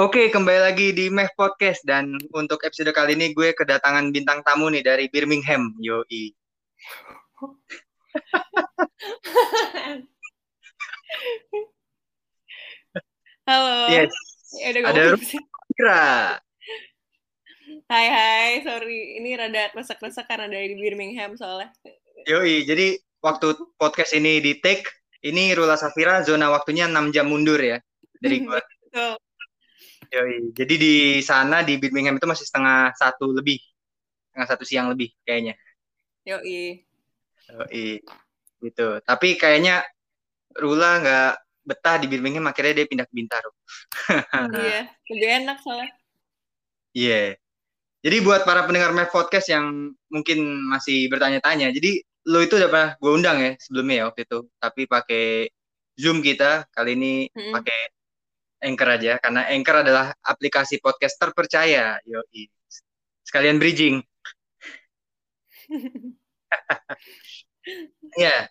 Oke, kembali lagi di Meh Podcast dan untuk episode kali ini gue kedatangan bintang tamu nih dari Birmingham, Yoi. Halo. Yes. Ya udah Ada. Kira. Hai hai, sorry. Ini rada resek-resek karena dari Birmingham soalnya. Yoi, jadi waktu podcast ini di take, ini Rula Safira zona waktunya 6 jam mundur ya dari gue. Betul. Yoi, jadi di sana di Birmingham itu masih setengah satu lebih, setengah satu siang lebih kayaknya. Yoi. Yoi, gitu. Tapi kayaknya Rula nggak betah di Birmingham, akhirnya dia pindah ke Bintaro. Iya, lebih enak soalnya. Iya. Jadi buat para pendengar Map Podcast yang mungkin masih bertanya-tanya, jadi lo itu udah pernah gue undang ya sebelumnya ya waktu itu, tapi pakai Zoom kita kali ini Mm-mm. pakai Anchor aja karena Anchor adalah aplikasi podcast terpercaya. Yoi. Sekalian bridging. Ya.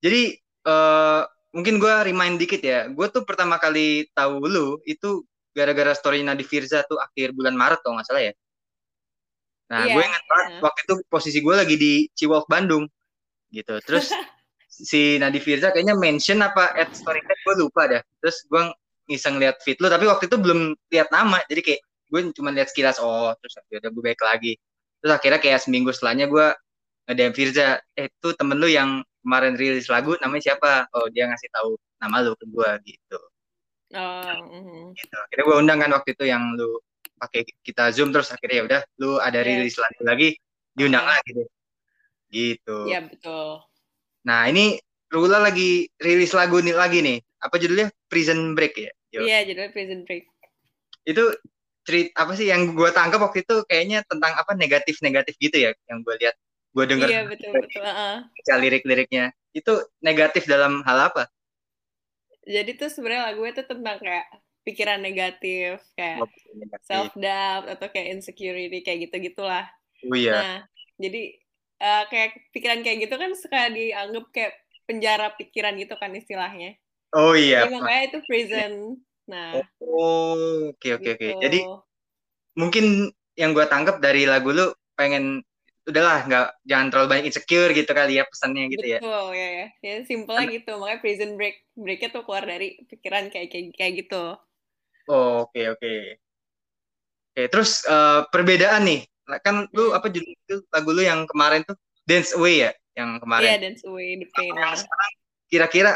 Jadi eh, mungkin gue remind dikit ya. Gue tuh pertama kali tahu lu itu gara-gara story Nadi Firza tuh akhir bulan Maret kalau nggak salah ya. Nah, Iya. gue ingat banget Nah. waktu itu posisi gue lagi di Ciwalk Bandung gitu. Terus si Nadi Firza kayaknya mention apa at story gue lupa dah. Terus gue iseng lihat feed lu tapi waktu itu belum lihat nama. Jadi kayak gue cuma lihat sekilas oh terus ya udah gue baik lagi. Terus akhirnya kayak seminggu setelahnya gue nge-DM Firza, eh itu temen lu yang kemarin rilis lagu namanya siapa? Oh dia ngasih tahu nama lu ke gue gitu. Oh, mhm. gitu. Akhirnya gue undang kan waktu itu yang lu pakai kita zoom terus akhirnya ya udah lu ada Iya. rilis lagu lagi diundang Ah. lagi deh. Gitu. Iya betul. Nah ini Rula lagi rilis lagu nih lagi nih. Apa judulnya? Prison Break ya. Iya, judulnya Prison Break. Itu cerit apa sih yang gue tangkap waktu itu kayaknya tentang apa negatif-negatif gitu ya yang gue lihat gue denger Iya betul betul. baca lirik-liriknya itu negatif dalam hal apa? Jadi tuh sebenarnya lagunya tuh tentang kayak pikiran negatif, kayak Oh, negatif. self doubt atau kayak insecurity kayak gitu gitulah. Oh iya. Nah, jadi eh, kayak pikiran kayak gitu kan suka dianggap kayak penjara pikiran gitu kan istilahnya. Oh iya. Jadi makanya itu prison. Nah, Oh, oke oke oke. gitu. Jadi mungkin yang gue tangkap dari lagu lu pengen udahlah nggak jangan terlalu banyak insecure gitu kali ya pesannya gitu ya. betul ya ya. Ya simpelnya gitu. Makanya prison break breaknya tuh keluar dari pikiran kayak kayak kayak gitu. Oh, oke oke. Oke, terus eh, perbedaan nih. Kan lu Hmm. apa judul itu lagu lu yang kemarin tuh Dance Away ya, yang Iya, kemarin. dance away the pain. Nah. sekarang kira-kira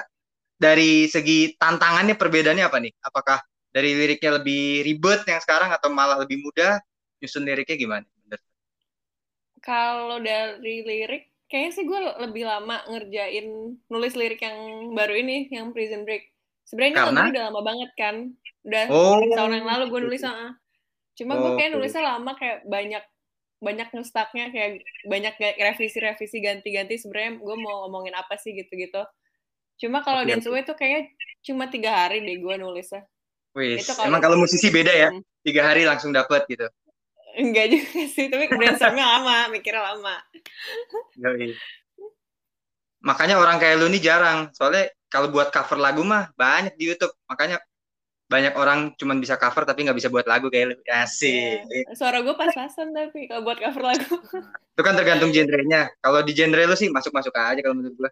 dari segi tantangannya perbedaannya apa nih? Apakah dari liriknya lebih ribet yang sekarang atau malah lebih mudah? Nyusun liriknya gimana? Kalau dari lirik, kayaknya sih gue lebih lama ngerjain nulis lirik yang baru ini, yang Prison Break. Sebenarnya ini Karena? lagunya udah lama banget kan, udah Oh. tahun yang lalu gue nulis ah. Cuma gue kayak nulisnya lama kayak banyak banyak ngestaknya kayak banyak revisi-revisi ganti-ganti sebenarnya gue mau ngomongin apa sih gitu-gitu. Cuma kalau Dance. Away tuh kayaknya cuma tiga hari deh gue nulisnya. Wih, emang kalau musisi beda ya? Hmm. Tiga hari langsung dapet gitu. Enggak juga sih, tapi brainstormnya lama, mikirnya lama. Yoi. Makanya orang kayak lu nih jarang. Soalnya kalau buat cover lagu mah banyak di YouTube. Makanya banyak orang cuman bisa cover tapi nggak bisa buat lagu kayak lu. Asik. Ya, Suara gue pas-pasan tapi kalau buat cover lagu. Itu kan tergantung genrenya. Kalau di genre lu sih masuk-masuk aja kalau menurut gua.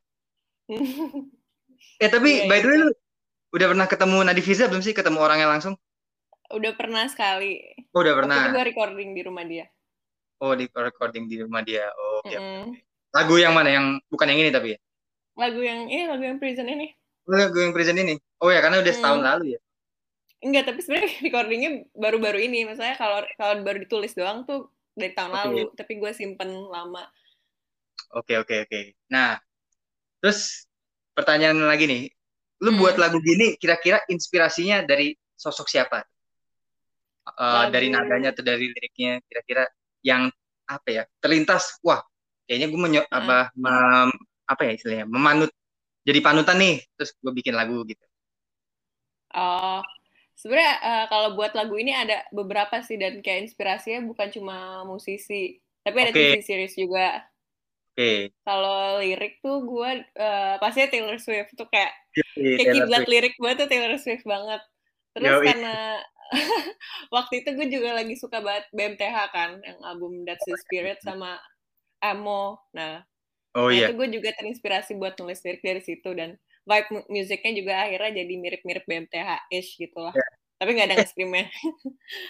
Eh tapi Iya, by the way iya. lu udah pernah ketemu Nadi Fiza belum sih? Ketemu orangnya langsung? Udah pernah sekali. Oh, udah Waktu pernah. itu gue recording di rumah dia. Oh, di recording di rumah dia. Oh, oke. Mm-mm. Lagu yang mana? Yang bukan yang ini tapi ya? Lagu yang ini, lagu yang prison ini. Oh, Lagu yang present ini. Oh ya, karena udah setahun Hmm. lalu ya. Enggak, tapi sebenarnya recordingnya baru-baru ini. Maksudnya kalau kalau baru ditulis doang tuh dari tahun Oke. lalu, tapi gue simpen lama. Oke oke oke. Nah, terus pertanyaan lagi nih, lu Hmm. buat lagu gini kira-kira inspirasinya dari sosok siapa? Eh, Lagu- Dari nadanya atau dari liriknya kira-kira yang apa ya terlintas? Wah, kayaknya gue menyo Hmm. apa mem- apa ya istilahnya memanut jadi panutan nih, terus gue bikin lagu gitu. Oh, sebenarnya eh, kalau buat lagu ini ada beberapa sih dan kayak inspirasinya bukan cuma musisi, tapi ada Oke. TV series juga. Oke. Kalau lirik tuh gue eh, pastinya Taylor Swift tuh kayak Yoi, kayak kiblat lirik gue tuh Taylor Swift banget. Terus Yoi. karena waktu itu gue juga lagi suka banget BMTH kan, yang album That's the Spirit sama Amo. Nah, oh nah iya itu gue juga terinspirasi buat nulis lirik dari situ dan vibe mu- musiknya juga akhirnya jadi mirip-mirip BMTH-ish gitu lah. Ya. Tapi nggak ada nge-screamnya.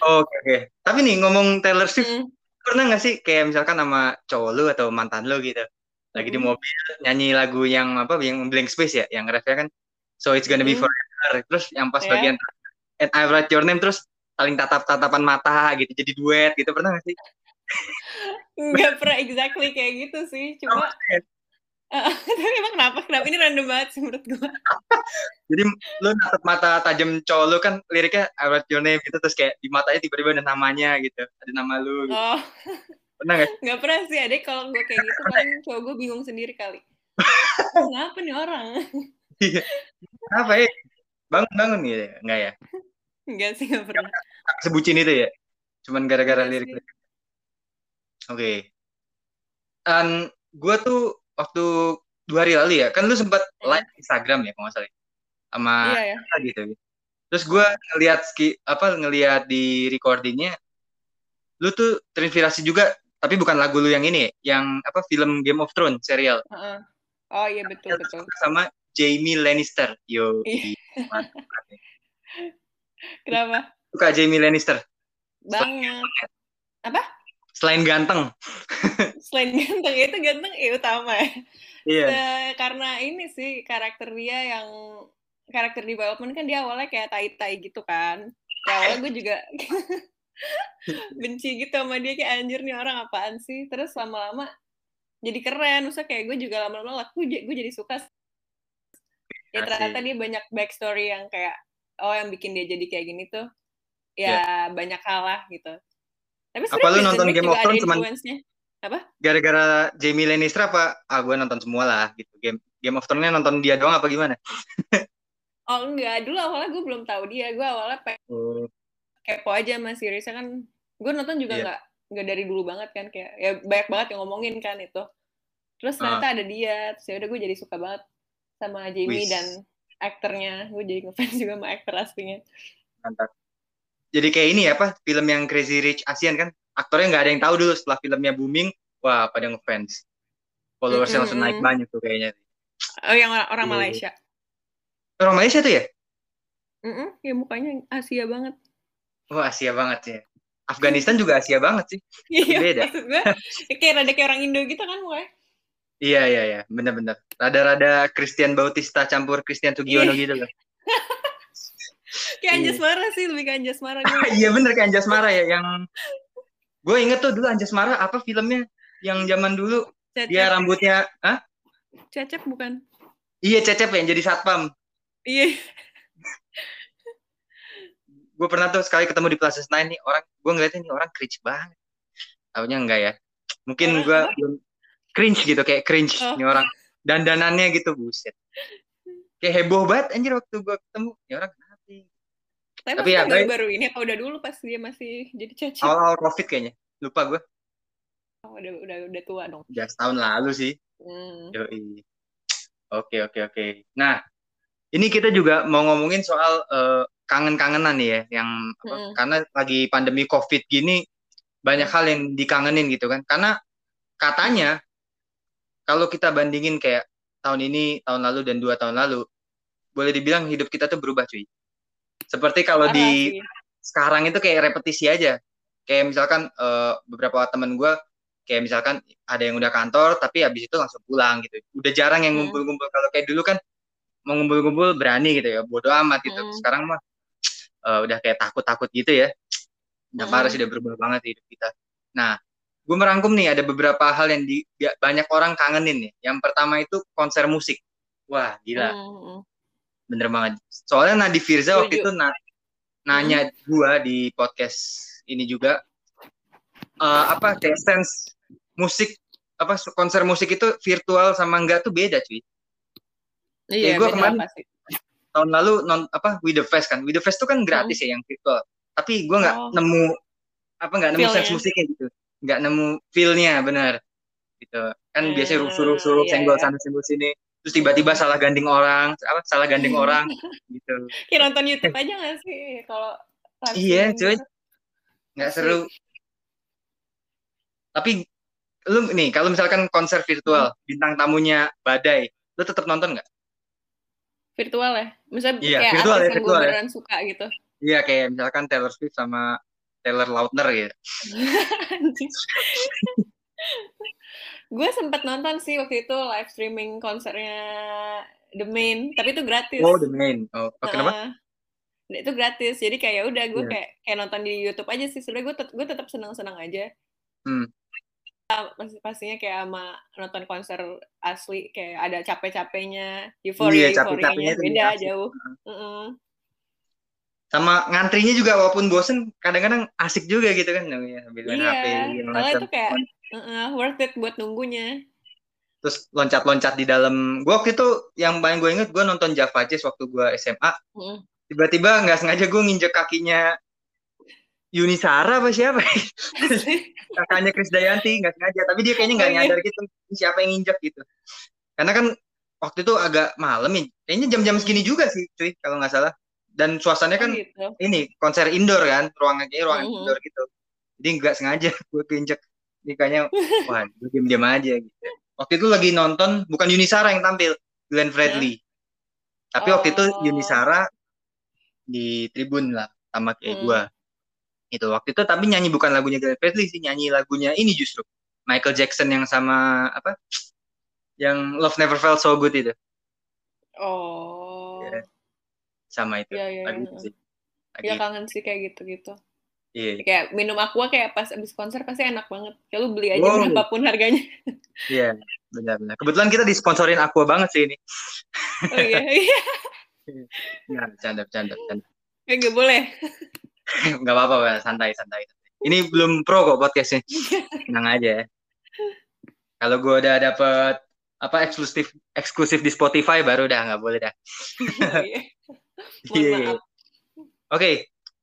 oke oke tapi nih ngomong Taylor Swift Hmm. Pernah nggak sih kayak misalkan sama cowok lu atau mantan lu gitu lagi di Mm-mm. mobil nyanyi lagu yang apa yang blank space ya yang refnya kan so it's gonna be Mm-mm. forever terus yang pas Ya. bagian and I write your name terus saling tatap tatapan mata gitu jadi duet gitu pernah nggak sih Nggak pernah exactly kayak gitu sih. Cuma, tapi emang kenapa? Kenapa? Ini random banget sih menurut gue. jadi lu natap mata tajam cowok lu kan liriknya I write your name gitu terus kayak di matanya tiba-tiba ada namanya gitu ada nama lu gitu. Oh, pernah sih? nggak pernah sih. Ada kalau gue kayak gitu, paling cowok gue bingung sendiri kali. Kenapa nih orang? apa ya bangun bangun gitu ya nggak ya Enggak sih, nggak pernah. sebutin itu ya cuman gara-gara Iya lirik. Oke. Dan gue tuh waktu dua hari lalu ya, kan lu sempat Hmm. live Instagram ya, kalau nggak salah, ya? sama Iya ya. apa gitu. Terus gue ngelihat ski, apa ngelihat di recordingnya, lu tuh terinspirasi juga, tapi bukan lagu lu yang ini, ya, yang apa film Game of Thrones serial Heeh. Oh iya betul betul. sama Jamie Lannister. Yo, Iya. Kenapa? suka Jamie Lannister. Banget. Selain ganteng, Selain ganteng itu ganteng ya utama ya. iya. Eh, karena ini sih karakter dia yang karakter development kan dia awalnya kayak tai-tai gitu kan. Ya awalnya gue juga benci gitu sama dia kayak anjir nih orang apaan sih. Terus lama-lama jadi keren. Maksudnya kayak gue juga lama-lama lah, gue, jadi suka. Ya ternyata dia banyak backstory yang kayak oh yang bikin dia jadi kayak gini tuh ya banyak hal lah gitu. Tapi Apa lu nonton Game of Thrones cuman- influence-nya. Gara-gara Jamie Lannister apa? Ah, gue nonton semua lah gitu. Game Game of Thrones-nya nonton dia doang apa gimana? Oh enggak, dulu awalnya gue belum tahu dia. Gue awalnya pengen Oh, kepo aja sama seriesnya kan. Gue nonton juga Iya. nggak nggak dari dulu banget kan kayak ya banyak banget yang ngomongin kan itu. Terus Ah. ternyata ada dia. Terus ya udah gue jadi suka banget sama Jamie Wis. dan aktornya. Gue jadi ngefans juga sama aktor aslinya. mantap. Jadi kayak ini ya, apa? Film yang Crazy Rich Asian kan? Aktornya nggak ada yang tahu dulu setelah filmnya booming, wah pada ngefans. Followersnya langsung naik banyak tuh kayaknya. Oh yang orang, orang Iya. Malaysia. Orang Malaysia tuh ya? Mm-mm, ya mukanya Asia banget. Wah Asia banget ya. Afghanistan juga Asia banget sih. Iya, beda. gue kayak rada kayak orang Indo gitu kan mukanya. Iya iya iya, bener-bener. Rada-rada Christian Bautista campur Christian Sugiono Iya. gitu loh. Kayak Iya. Anjas Mara sih, lebih ke Anjas Mara gue. iya bener kayak Anjas Mara ya, yang gue inget tuh dulu Anjas Mara apa filmnya yang zaman dulu Cecep, dia rambutnya, ah Cecep bukan? iya cecep ya, yang jadi satpam. Iya. gue pernah tuh sekali ketemu di Plaza Senayan nih orang gue ngeliatnya nih orang cringe banget Taunya enggak ya mungkin gue belum cringe gitu kayak cringe Oh. nih orang dandanannya gitu buset kayak heboh banget anjir waktu gue ketemu ya orang? Tapi, Tapi ya, baru-baru ini apa udah dulu pas dia masih jadi Cecep? awal-awal covid kayaknya lupa gue Oh, udah udah udah tua dong. udah setahun lalu sih Hmm. Yoi. oke oke oke nah ini kita juga mau ngomongin soal eh, kangen-kangenan nih ya yang apa, Mm-mm. karena lagi pandemi covid gini banyak hal yang dikangenin gitu kan karena katanya kalau kita bandingin kayak tahun ini tahun lalu dan dua tahun lalu boleh dibilang hidup kita tuh berubah cuy seperti kalau Parah di sih. sekarang itu kayak repetisi aja kayak misalkan eh, beberapa temen gue kayak misalkan ada yang udah kantor tapi habis itu langsung pulang gitu udah jarang yang Hmm. ngumpul-ngumpul kalau kayak dulu kan mau ngumpul-ngumpul berani gitu ya bodo amat gitu Hmm. sekarang mah eh, udah kayak takut-takut gitu ya udah parah Hmm. sih udah berubah banget hidup kita nah gue merangkum nih ada beberapa hal yang di, ya, banyak orang kangenin nih yang pertama itu konser musik wah gila Hmm. Bener banget. Soalnya Nadi Firza waktu itu na- nanya gua di podcast ini juga eh, apa kayak sense musik apa konser musik itu virtual sama enggak tuh beda cuy. Iya, Ya, beda kemarin- pasti. tahun lalu non apa With the Fest kan. With the Fest tuh kan gratis ya yang virtual. Tapi gua nggak Oh. nemu apa nggak nemu sense musiknya gitu. Nggak nemu feel-nya bener. Gitu. Kan Hmm, biasanya rusuh-rusuh iya, senggol iya. sana senggol sini terus tiba-tiba salah gandeng orang apa salah gandeng orang gitu Kayak nonton YouTube aja gak sih kalau Iya, cuy. Nggak seru. Tapi lu nih kalau misalkan konser virtual bintang tamunya Badai, lu tetap nonton nggak? Virtual ya? Misalnya Iya, kayak virtual artis ya, yang gue virtual ya. beneran suka gitu. Iya kayak misalkan Taylor Swift sama Taylor Lautner gitu. gue sempet nonton sih waktu itu live streaming konsernya The Main, tapi itu gratis. Oh, The Main. Oh, oh, kenapa? Nah, itu gratis, jadi kayak ya udah gue Iya. kayak kayak nonton di YouTube aja sih. Sebenarnya gue tet- gue tetap senang-senang aja. Hmm. Pasti pastinya kayak sama nonton konser asli kayak ada capek-capeknya, Iya, euforia capek-capeknya euforianya itu beda asik. jauh. Mm-mm. Sama ngantrinya juga walaupun bosen kadang-kadang asik juga gitu kan namanya sambil main Iya, HP macam. itu kayak uh-uh, worth it buat nunggunya. Terus loncat-loncat di dalam. Gua waktu itu yang paling gue inget gue nonton Java Jazz waktu gue SMA. Mm. Tiba-tiba nggak sengaja gue nginjek kakinya Yunisara apa siapa? Kakaknya Chris Dayanti nggak sengaja. Tapi dia kayaknya nggak iya. nyadar gitu. Ini siapa yang nginjek gitu. Karena kan waktu itu agak malam ya. Kayaknya jam-jam segini juga sih, cuy, kalau nggak salah. Dan suasananya kan Oh, gitu. ini konser indoor kan, ruangan kayaknya ruangan Mhm. indoor gitu. Jadi nggak sengaja gue keinjek. Ini kayaknya, wah, gue diam-diam aja gitu. Waktu itu lagi nonton, bukan Yunisara yang tampil, Glenn Fredly. Tapi waktu itu Oh. Yunisara di tribun lah, sama kayak Hmm. gue. Itu waktu itu tapi nyanyi bukan lagunya Glenn Fredly sih, nyanyi lagunya ini justru. Michael Jackson yang sama apa? Yang Love Never Felt So Good itu. Oh. Iya. Sama itu. Iya, iya, iya. itu sih. Lagi, Ya kangen sih kayak gitu-gitu. Iya. Kayak minum aqua kayak pas abis konser pasti enak banget. Kayak lu beli aja Wow. berapapun harganya. Iya, benar-benar. Kebetulan kita disponsorin Aqua banget sih ini. Oh iya, iya. Nah, bercanda, bercanda, bercanda. Kayak gak boleh. Nggak apa-apa, santai, santai. Ini belum pro kok podcastnya. Tenang aja ya. Kalau gue udah dapet apa eksklusif eksklusif di Spotify baru udah nggak boleh dah. Iya. Mohon Iya. maaf.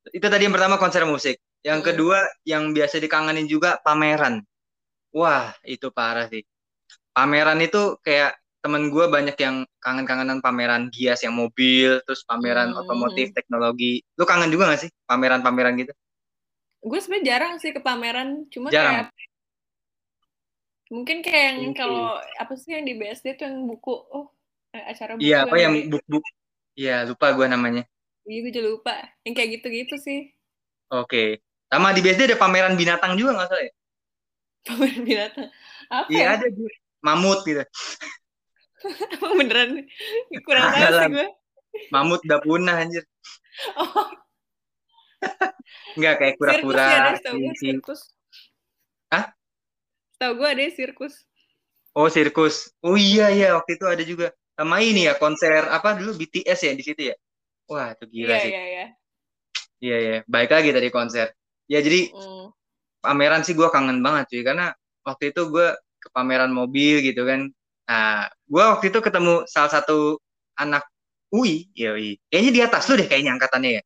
Itu tadi yang pertama konser musik. Yang Hmm. kedua yang biasa dikangenin juga pameran. Wah, itu parah sih. Pameran itu kayak temen gue banyak yang kangen-kangenan pameran gias yang mobil, terus pameran Hmm. otomotif, teknologi. Lu kangen juga gak sih pameran-pameran gitu? Gue sebenarnya jarang sih ke pameran, cuma Jarang? kayak mungkin kayak yang Oke. kalau apa sih yang di BSD tuh yang buku, oh eh, acara buku Iya, apa yang buk-buk? Iya, lupa gue namanya. Iya, gue juga lupa. Yang kayak gitu-gitu sih. Oke. Sama di BSD ada pameran binatang juga nggak salah ya? Pameran binatang. Apa Iya ya? ada Bu. mamut gitu. Emang beneran kurang tahu sih gue. Mamut udah punah anjir. Oh, Enggak kayak sirkus ya, kura-kura. ada sirkus. Hah? Setahu gue ada sirkus. Oh, sirkus. Oh iya iya waktu itu ada juga. Sama ini ya konser apa dulu BTS ya di situ ya. Wah, itu gila Iya, sih. iya, iya. Iya iya. Baik lagi tadi konser. Ya jadi Hmm. pameran sih gue kangen banget cuy karena waktu itu gue ke pameran mobil gitu kan. Nah, gue waktu itu ketemu salah satu anak UI, ya UI. Kayaknya di atas lu deh kayaknya angkatannya ya.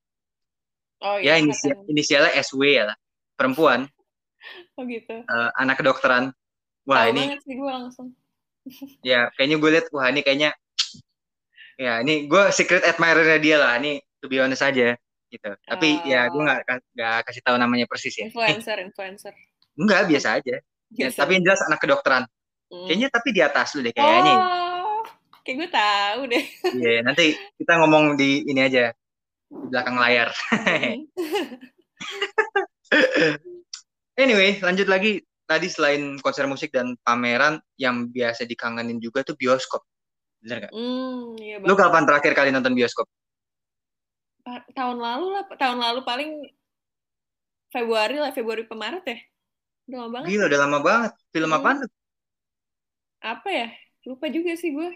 Oh Ya iya, inisial, angkatan. inisialnya SW ya lah. Perempuan, Oh gitu. eh, anak kedokteran. Wah Tahu ini banget sih gue langsung. ya kayaknya gue liat wah ini kayaknya ya ini gue secret admirer dia lah. Ini to be honest aja gitu. Tapi ya gue nggak nggak kasih tahu namanya persis ya. Influencer, influencer. Enggak biasa aja. Ya, tapi yang jelas anak kedokteran. Hmm. Kayaknya tapi di atas lu deh kayaknya. Oh, kayak gue tahu deh. Iya, nanti kita ngomong di ini aja di belakang layar. Hmm. Anyway, lanjut lagi. Tadi selain konser musik dan pameran yang biasa dikangenin juga tuh bioskop. Bener gak? Hmm, iya Lu kapan terakhir kali nonton bioskop? Pa- Tahun lalu lah, tahun lalu paling Februari lah, Februari ke Maret ya. Udah lama banget. Gila, udah lama banget. Film Hmm. apaan tuh? Apa ya? Lupa juga sih gue.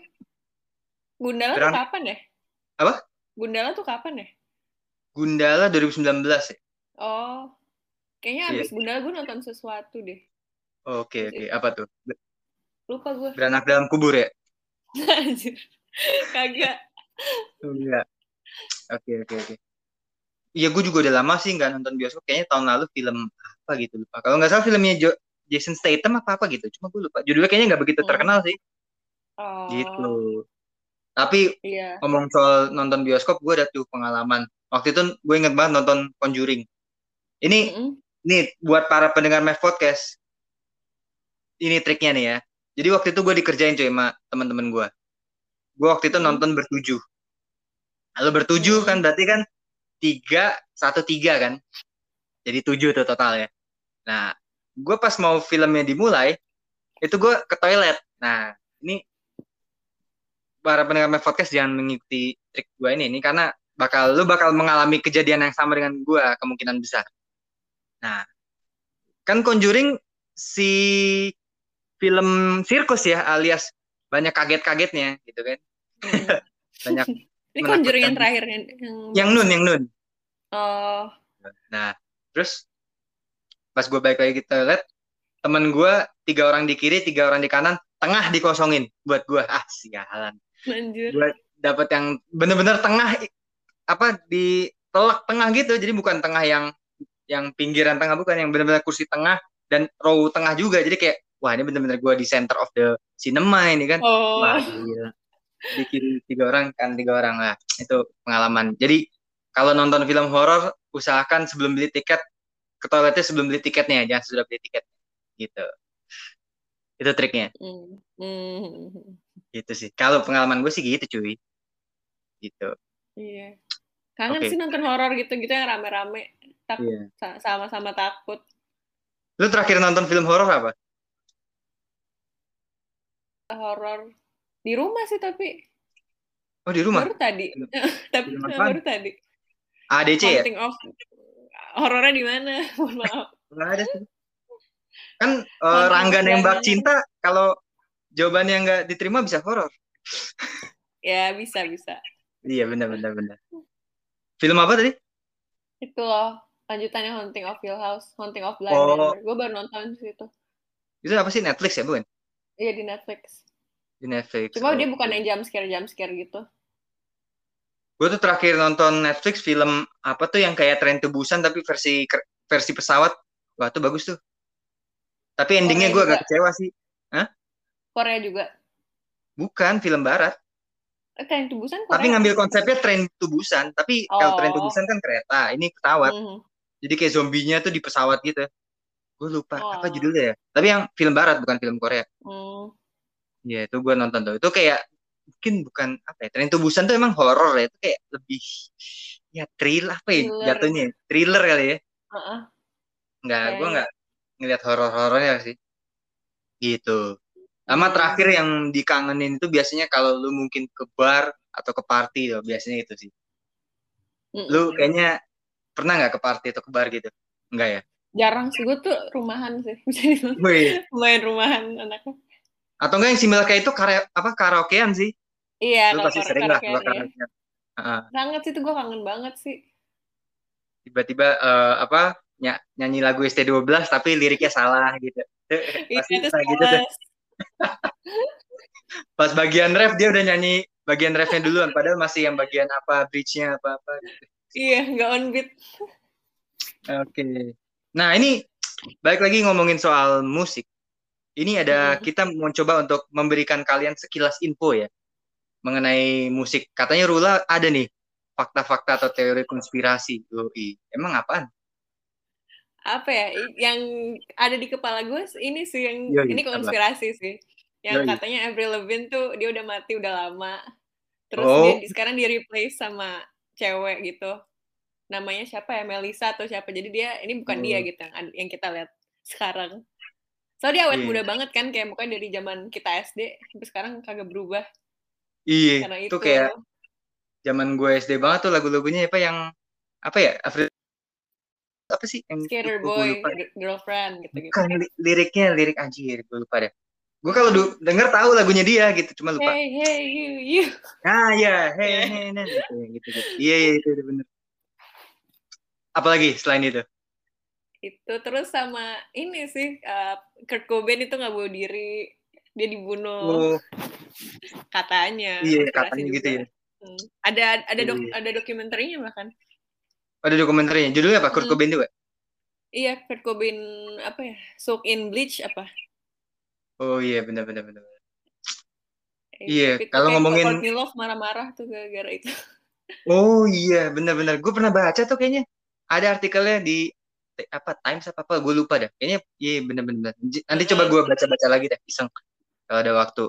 Gundala Berang- tuh kapan ya? Apa? Gundala tuh kapan ya? Gundala 2019 ya? Oh, kayaknya Iya. abis Gundala gue nonton sesuatu deh. Oke, oke. Apa tuh? Lupa gue. Beranak dalam kubur ya? Kagak. Enggak. Oke, oke, oke. Iya, gue juga udah lama sih nggak nonton bioskop. Kayaknya tahun lalu film apa gitu lupa. Kalau nggak salah filmnya Jo- Jason Statham apa apa gitu. Cuma gue lupa. Judulnya kayaknya nggak begitu Hmm. terkenal sih. Oh, Gitu. Tapi Iya. ngomong soal nonton bioskop, gue ada tuh pengalaman. waktu itu gue inget banget nonton Conjuring. Ini Mm-mm. nih buat para pendengar Mav Podcast. Ini triknya nih ya. Jadi waktu itu gue dikerjain cuy sama teman-teman gue. Gue waktu itu Hmm. nonton bertujuh. Lalu bertujuh Hmm. kan berarti kan tiga satu tiga kan. Jadi tujuh tuh total ya. Nah, gue pas mau filmnya dimulai, itu gue ke toilet. Nah, ini para pendengar Podcast jangan mengikuti trik gue ini, ini karena bakal lu bakal mengalami kejadian yang sama dengan gue kemungkinan besar. Nah, kan Conjuring si film sirkus ya, alias banyak kaget-kagetnya gitu kan. Mm. Banyak Ini Conjuring yang terakhir yang, yang nun, yang nun. Oh, Nah, terus pas gue balik lagi ke toilet, temen gue tiga orang di kiri, tiga orang di kanan, tengah dikosongin buat gue. Ah, sialan. anjir. Gue dapet yang bener-bener tengah, apa di telak tengah gitu. Jadi bukan tengah yang yang pinggiran tengah bukan, yang bener-bener kursi tengah dan row tengah juga. Jadi kayak, wah ini bener-bener gue di center of the cinema ini kan. Oh, Wah, gila. Di kiri tiga orang kan tiga orang lah. Itu pengalaman. Jadi kalau nonton film horor usahakan sebelum beli tiket ke toiletnya sebelum beli tiketnya, jangan sudah beli tiket. Gitu. Itu triknya. Mm. Mm. Gitu sih. Kalau pengalaman gue sih gitu cuy. Gitu. Iya. Kangen Oke. sih nonton horor gitu-gitu yang rame-rame. Tak- sa- Sama-sama takut. Lu terakhir nonton film horor apa? Horor di rumah sih tapi Oh di rumah. baru tadi. Tapi baru tadi. ADC ya? Of horornya di mana? Mohon maaf. Nggak ada sih. Kan uh, Rangga nembak cinta kalau jawabannya nggak diterima bisa horor. Ya, bisa bisa. Iya benar benar benar. Film apa tadi? Itu loh lanjutannya Haunting of Hill House, Haunting of Bly Oh. Manor. Gue baru nonton situ. Itu apa sih Netflix ya bukan? Iya di Netflix. Di Netflix. Cuma dia Oke. bukan yang jump scare jump scare gitu. Gue tuh terakhir nonton Netflix film apa tuh yang kayak Train to Busan tapi versi versi pesawat. Wah tuh bagus tuh. Tapi endingnya gue agak kecewa sih. Korea juga. Bukan film barat. Eh, Train to Busan Korea. Tapi ngambil konsepnya Train to Busan. Tapi kalau Train to Oh. Busan kan kereta. Ini pesawat. Mhm. Jadi kayak zombinya tuh di pesawat gitu. Gue lupa Oh. apa judulnya ya. Tapi yang film barat bukan film Korea. Hmm. Iya itu gue nonton tuh. Itu kayak mungkin bukan apa ya. Train to Busan tuh emang horor ya. Itu kayak lebih ya thriller apa ya Thriller. jatuhnya. ya? Thriller kali ya. Heeh. Nggak, gue nggak ngeliat horor-horornya sih. Gitu. Sama Hmm. terakhir yang dikangenin itu biasanya kalau lu mungkin ke bar atau ke party tuh biasanya itu sih. Mm-mm. Lu kayaknya pernah nggak ke party atau ke bar gitu? Enggak ya? Jarang sih gue tuh rumahan sih. Bisa dibilang Wih. lumayan rumahan anaknya. Atau enggak yang similar kayak itu kara apa karaokean sih? Iya, Lu pasti sering lah karaokean kalau karaokean. Heeh. Sangat sih tuh gue kangen banget sih. Tiba-tiba eh, apa ny- nyanyi lagu ST12 tapi liriknya salah gitu. Iya, Pasti itu pernah gitu tuh. Pas bagian ref dia udah nyanyi bagian refnya duluan padahal masih yang bagian apa bridge-nya apa-apa gitu. Iya, nggak on beat. Oke. Nah, ini balik lagi ngomongin soal musik. Ini ada Mm-mm. kita mau coba untuk memberikan kalian sekilas info ya mengenai musik. Katanya Rula ada nih fakta-fakta atau teori konspirasi. Yoi. Emang apaan? Apa ya? Yang ada di kepala gue ini sih yang Yoi, ini apa? konspirasi sih. Yang Yoi. katanya Avril Lavigne tuh dia udah mati udah lama. Terus Oh. dia di- sekarang di replace sama cewek gitu. Namanya siapa ya? Melisa atau siapa. Jadi dia ini bukan Oh. dia gitu yang, yang kita lihat sekarang. Soalnya dia awet Iya. muda banget kan kayak mukanya dari zaman kita SD sampai sekarang kagak berubah Iya, karena itu itu. kayak zaman gue SD banget tuh lagu-lagunya apa yang apa ya? Avril apa sih yang Skater boy, lupa. Girlfriend gitu-gitu. Bukan li- liriknya lirik anjir gue lupa deh. Gue kalau denger tahu lagunya dia gitu, cuma lupa. Hey, hey, you, you. Ah ya, hey, Iya. hey, nah, gitu, gitu, gitu. Iya, iya, itu bener. Apalagi selain itu? itu terus sama ini sih uh, Kurt Cobain itu nggak bunuh diri dia dibunuh Oh, katanya iya, katanya gitu juga. ya. Hmm. ada ada dok, Iya. ada dokumenterinya bahkan Ada dokumenternya. Judulnya apa? Kurt Hmm. Cobain juga? iya Kurt Cobain apa ya soak in bleach apa Oh iya, benar benar benar. Eh, Iya, kalau ngomongin- Courtney Love marah-marah tuh gara-gara itu Oh iya, benar-benar. Gue pernah baca tuh kayaknya. Ada artikelnya di apa Times apa apa gue lupa dah. Kayaknya iya benar-benar. Nanti coba gue baca-baca lagi deh, iseng kalau ada waktu.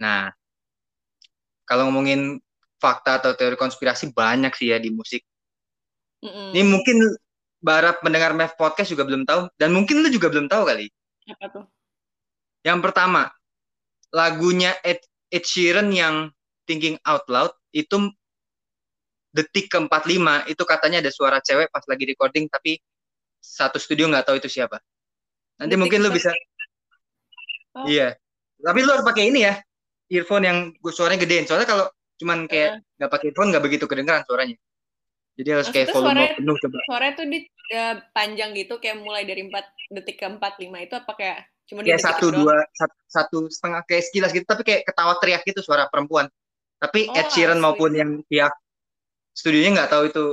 Nah, kalau ngomongin fakta atau teori konspirasi banyak sih ya di musik. Mm-mm. Ini mungkin para pendengar Mev Podcast juga belum tahu dan mungkin lu juga belum tahu kali. Apa tuh? Yang pertama, lagunya Ed, Ed Sheeran yang Thinking Out Loud itu detik ke-45 itu katanya ada suara cewek pas lagi recording tapi satu studio nggak tahu itu siapa. Nanti detik mungkin lu bisa oh. Iya. Tapi lu harus pakai ini ya. Earphone yang suaranya gedein. Soalnya kalau cuman kayak nggak uh. pakai earphone nggak begitu kedengeran suaranya. Jadi harus Maksudnya kayak volume suaranya, penuh coba. Suaranya tuh di uh, panjang gitu kayak mulai dari 4 detik ke 45 itu apa kayak cuma kayak satu dua satu, satu setengah kayak sekilas gitu tapi kayak ketawa teriak gitu suara perempuan. Tapi oh, Ed Sheeran maupun yang pihak studionya nggak tahu itu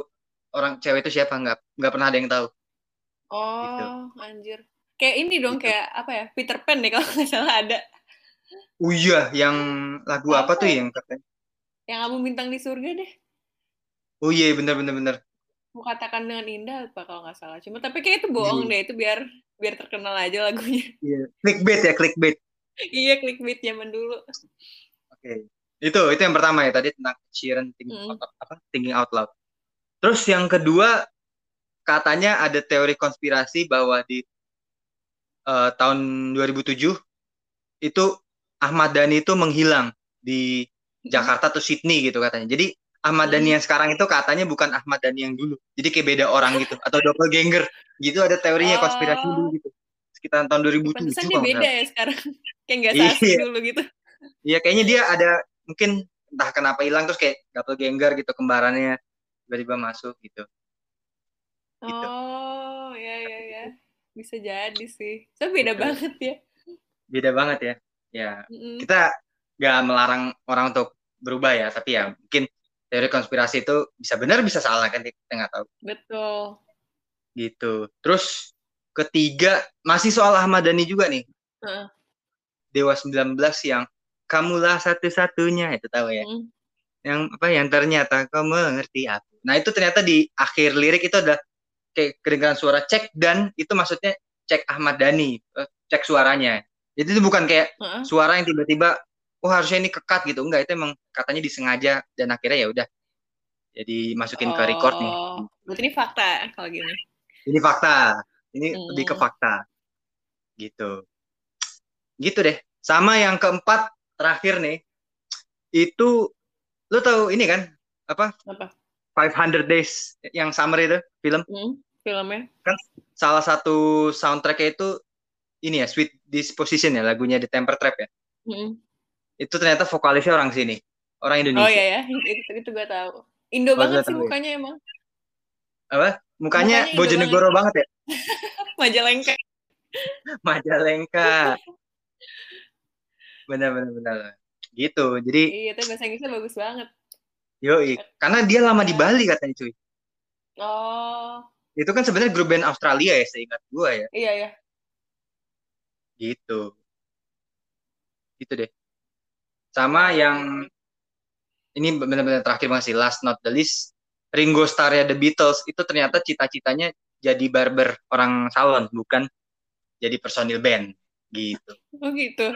orang cewek itu siapa nggak nggak pernah ada yang tahu. Oh gitu. anjir. Kayak ini dong gitu. kayak apa ya Peter Pan deh kalau nggak salah ada. Oh iya yang lagu apa, apa tuh yang katanya? Yang kamu bintang di surga deh. Oh iya bener bener bener. Mau katakan dengan indah apa kalau nggak salah. Cuma tapi kayak itu bohong yeah. deh itu biar biar terkenal aja lagunya. Iya, yeah. clickbait ya clickbait. iya clickbait zaman dulu. Oke. Okay. Itu itu yang pertama ya tadi tentang Sheeran thinking, mm. apa, thinking out loud. Terus yang kedua katanya ada teori konspirasi bahwa di uh, tahun 2007 itu Ahmad Dhani itu menghilang di Jakarta atau Sydney gitu katanya. Jadi Ahmad Dhani yang sekarang itu katanya bukan Ahmad Dhani yang dulu. Jadi kayak beda orang gitu atau doppelganger. Gitu ada teorinya oh. konspirasi dulu gitu. Sekitar tahun 2007 Pantesan dia beda ya sekarang. kayak nggak sasi iya. dulu gitu. Iya kayaknya dia ada mungkin entah kenapa hilang terus kayak doppelganger gitu kembarannya tiba-tiba masuk gitu. gitu. Oh, ya ya ya. Bisa jadi sih. So beda gitu. banget ya. Beda banget ya. Ya. Mm -hmm. Kita nggak melarang orang untuk berubah ya, tapi ya mungkin teori konspirasi itu bisa benar bisa salah kan kita nggak tahu. Betul. Gitu. Terus ketiga masih soal Ahmad Dhani juga nih. Uh. Dewa 19 yang kamulah satu-satunya itu tahu ya. Hmm. Yang apa yang ternyata kamu ngerti aku. Nah, itu ternyata di akhir lirik itu ada kayak kedengaran suara cek dan itu maksudnya cek Ahmad Dhani, eh, cek suaranya. Jadi itu bukan kayak uh. suara yang tiba-tiba oh harusnya ini kekat gitu enggak itu emang katanya disengaja dan akhirnya ya udah jadi masukin oh, ke record nih oh, berarti ini fakta kalau gini ini fakta ini hmm. lebih ke fakta gitu gitu deh sama yang keempat terakhir nih itu lo tau ini kan? Apa? Apa? 500 Days yang summer itu film? Hmm, filmnya? Kan salah satu soundtracknya itu ini ya Sweet Disposition ya lagunya The Temper Trap ya. Hmm. Itu ternyata vokalisnya orang sini orang Indonesia. Oh iya ya itu itu gue tahu. Indo oh, banget sih mukanya ya. emang. Apa? Mukanya, mukanya Bojonegoro banget. banget ya? Majalengka. Majalengka benar benar benar. Gitu. Jadi iya itu bahasa Inggrisnya bagus banget. Yo karena dia lama di iya. Bali katanya cuy. Oh. Itu kan sebenarnya grup band Australia ya seingat gue ya. Iya ya gitu. Gitu deh. Sama yang ini benar-benar terakhir masih last not the least Ringo Starr ya The Beatles. Itu ternyata cita-citanya jadi barber orang salon bukan jadi personil band. Gitu. Oh gitu.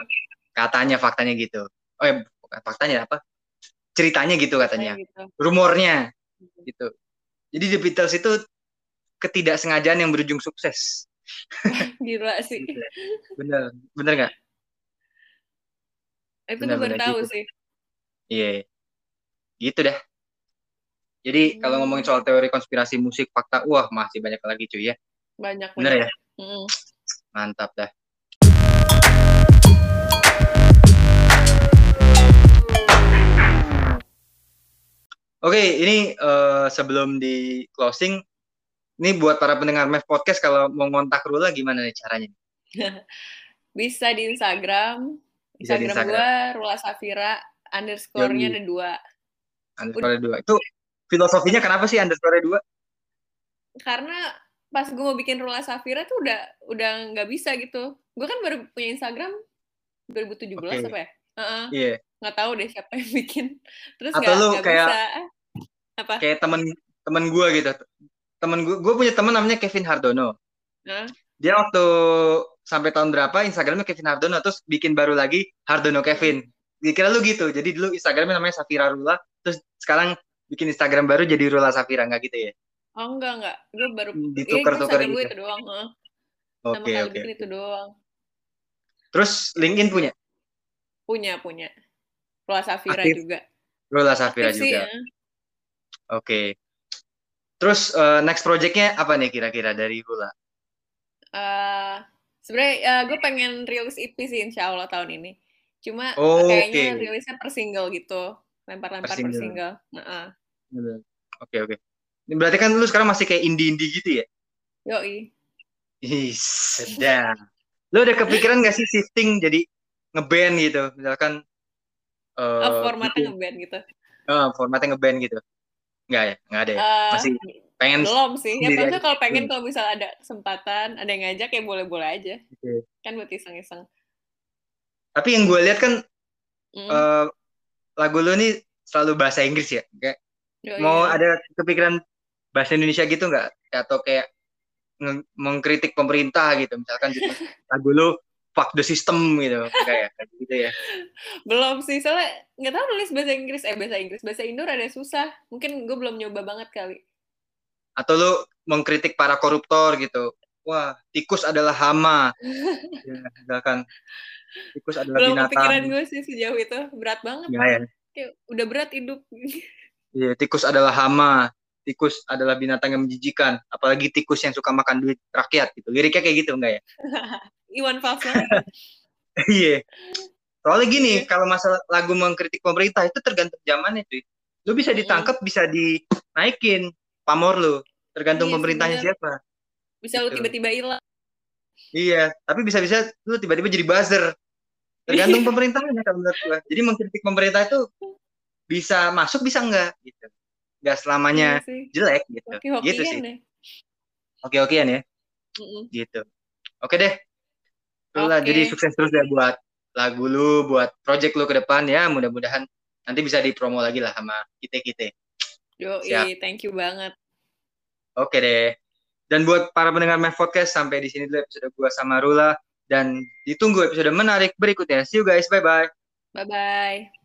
Katanya faktanya gitu. Oh ya, faktanya apa? Ceritanya gitu katanya. Gitu. Rumornya gitu. Jadi The Beatles itu ketidaksengajaan yang berujung sukses. Gila sih. Bener, bener nggak? Itu gue baru tahu gitu. sih. Iya. Yeah. Gitu dah. Jadi hmm. kalau ngomongin soal teori konspirasi musik fakta, wah masih banyak lagi cuy ya. Banyak. Bener banyak. ya? Hmm. Mantap dah. Oke, okay, ini uh, sebelum di closing, ini buat para pendengar Mev Podcast kalau mau ngontak Rula gimana nih caranya? Bisa di Instagram bisa Instagram, Instagram. gue Rula Safira underscore-nya ada dua. Underscore dua. Itu filosofinya kenapa sih underscore dua? Karena pas gue mau bikin Rula Safira tuh udah udah nggak bisa gitu. Gue kan baru punya Instagram 2017 okay. apa ya? Uh -uh. Iya. Yeah. Nggak tahu deh siapa yang bikin. Terus Atau gak, lu gak kayak bisa. Apa? kayak temen temen gue gitu temen gue gue punya temen namanya Kevin Hardono dia waktu sampai tahun berapa Instagramnya Kevin Hardono terus bikin baru lagi Hardono Kevin kira lu gitu jadi dulu Instagramnya namanya Safira Rula terus sekarang bikin Instagram baru jadi Rula Safira nggak gitu ya Oh enggak enggak, gue baru Ditukar-tukar Iya, gue gitu. itu doang. Oke kali oke bikin itu doang. terus LinkedIn punya Punya punya. Rula Safira Aktif. juga. Rula Safira Aktif sih, juga ya. Oke terus eh, next projectnya apa nih kira-kira dari Rula Eh, sebenarnya eh, gue pengen rilis EP sih insya Allah tahun ini. Cuma Oke. kayaknya rilisnya per single gitu. Lempar-lempar Per per single. single. Oke oke Ini berarti kan lu sekarang masih kayak indie-indie gitu ya Yoi. Ih, sedap. Lu udah kepikiran gak sih shifting jadi ngeband gitu? Misalkan eh Oh, formatnya bikin- ngeband gitu. eh, formatnya ngeband gitu. Enggak ya? Enggak ada ya? Eh, Masih pengen belum sih. Ya maksudnya kalau pengen Belum. kalau misal ada kesempatan, ada yang ngajak ya boleh-boleh aja. Oke. Kan buat iseng-iseng. Tapi yang gue lihat kan Mm. eh, lagu lu nih selalu bahasa Inggris ya. Kayak Yoi, mau ya. ada kepikiran bahasa Indonesia gitu nggak? Atau kayak mengkritik pemerintah gitu. Misalkan gitu, lagu lu fuck the system gitu. Kayak kayak gitu ya. Belum sih, soalnya nggak tahu nulis bahasa Inggris. Eh, bahasa Inggris. Bahasa Indo rada susah. Mungkin gue belum nyoba banget kali. atau lu mengkritik para koruptor gitu. Wah, tikus adalah hama. ya, misalkan tikus adalah Belum kepikiran binatang. gue sih sejauh itu. Berat banget. Ya, ya. Kayak udah berat hidup. Iya, tikus adalah hama. Tikus adalah binatang yang menjijikan. Apalagi tikus yang suka makan duit rakyat gitu. Liriknya kayak gitu enggak ya? Iwan Fals. Iya. Soalnya gini, Iya. kalau masalah lagu mengkritik pemerintah itu tergantung zamannya, cuy. Lu bisa Mm-mm. ditangkap, bisa dinaikin pamor lu. Tergantung Iya sih, pemerintahnya bener. siapa. Bisa lu Gitu. tiba-tiba hilang. Iya, tapi bisa-bisa lu tiba-tiba jadi buzzer. Tergantung pemerintahnya kalau menurut gua. Jadi mengkritik pemerintah itu bisa masuk bisa enggak gitu. Enggak selamanya Iya sih. jelek gitu. Gitu sih. deh. Oke-okean ya, Mm-mm. gitu. Oke deh. Lu lah, Oke. jadi sukses terus ya buat lagu lu, buat project lu ke depan ya. Mudah-mudahan nanti bisa dipromo lagi lah sama kita-kita. Yoi, Siap. thank you banget. Oke deh. Dan buat para pendengar Math Podcast, sampai di sini dulu episode gua sama Rula. Dan ditunggu episode menarik berikutnya. See you guys. Bye-bye. Bye-bye.